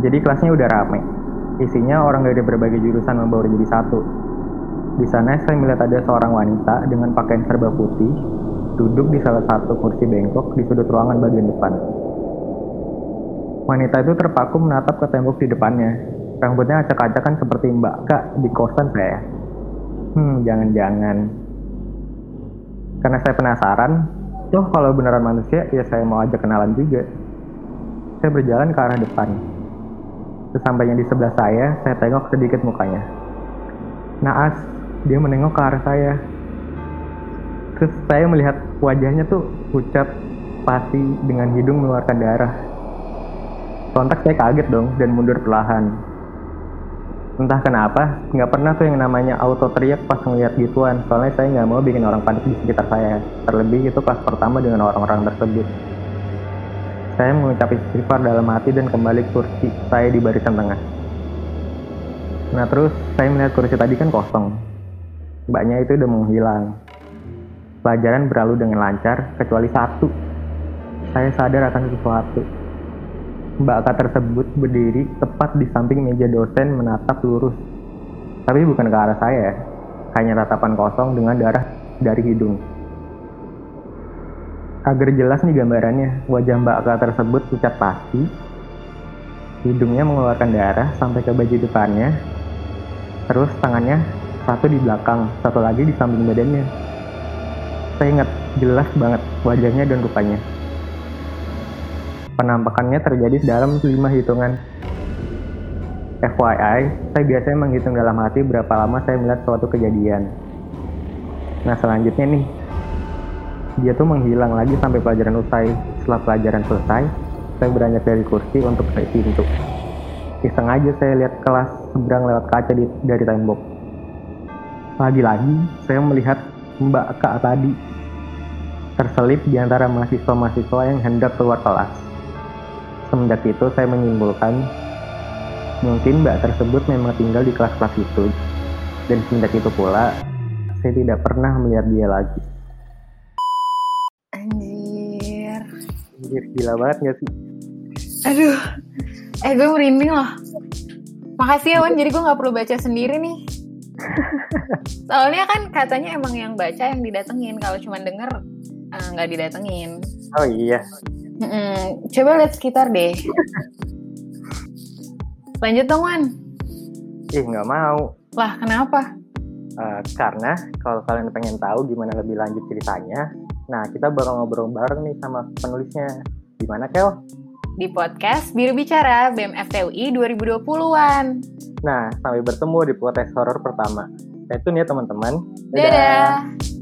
Jadi kelasnya udah rame. Isinya orang dari berbagai jurusan membaur jadi satu. Di sana saya melihat ada seorang wanita dengan pakaian serba putih duduk di salah satu kursi bengkok di sudut ruangan bagian depan. Wanita itu terpaku menatap ke tembok di depannya. Rambutnya acak-acakan seperti mbak kak di kosan saya. Hmm, jangan-jangan. Karena saya penasaran, toh kalau beneran manusia, ya saya mau ajak kenalan juga. Saya berjalan ke arah depan. Sesampainya di sebelah saya, saya tengok sedikit mukanya. Naas, dia menengok ke arah saya. Terus saya melihat wajahnya tuh pucat, pasti dengan hidung mengeluarkan darah. Sontak saya kaget dong dan mundur perlahan. Entah kenapa, nggak pernah tuh yang namanya auto teriak pas ngeliat gituan. Soalnya saya nggak mau bikin orang panik di sekitar saya. Terlebih itu kelas pertama dengan orang-orang tersebut. Saya mengucap istighfar dalam hati dan kembali ke kursi saya di barisan tengah. Nah terus saya melihat kursi tadi kan kosong. Mbaknya itu udah menghilang. Pelajaran berlalu dengan lancar kecuali satu. Saya sadar akan sesuatu. Mbak K tersebut berdiri tepat di samping meja dosen menatap lurus. Tapi bukan ke arah saya, hanya tatapan kosong dengan darah dari hidung. Agar jelas nih gambarannya, wajah Mbak K tersebut pucat pasti, hidungnya mengeluarkan darah sampai ke baju depannya, terus tangannya satu di belakang, satu lagi di samping badannya. Saya ingat jelas banget wajahnya dan rupanya. Penampakannya terjadi dalam lima hitungan. FYI, saya biasanya menghitung dalam hati berapa lama saya melihat suatu kejadian. Nah selanjutnya nih, dia tuh menghilang lagi sampai pelajaran usai. Setelah pelajaran selesai, saya beranjak dari kursi untuk ke pintu. Iseng aja saya lihat kelas seberang lewat kaca di, dari tembok. Lagi-lagi, saya melihat Mbak Kak tadi terselip di antara mahasiswa-mahasiswa yang hendak keluar kelas. Semenjak itu, saya menyimpulkan mungkin Mbak tersebut memang tinggal di kelas-kelas itu. Dan semenjak itu pula, saya tidak pernah melihat dia lagi. Anjir, gila banget gak sih? Aduh. Eh gue merinding loh. Makasih ya Wan, jadi gue gak perlu baca sendiri nih. Soalnya kan katanya emang yang baca yang didatengin. Kalau cuma denger eh, nggak uh, didatengin. Oh iya. Mm-mm. Coba lihat sekitar deh. Lanjut dong Wan. Ih nggak mau. Lah kenapa? Uh, karena kalau kalian pengen tahu gimana lebih lanjut ceritanya, nah kita bakal ngobrol bareng nih sama penulisnya. Gimana Kel? Di podcast Biru Bicara BMFTUI 2020-an. Nah, sampai bertemu di podcast horor pertama. Stay tune ya teman-teman. Dadah. Dadah.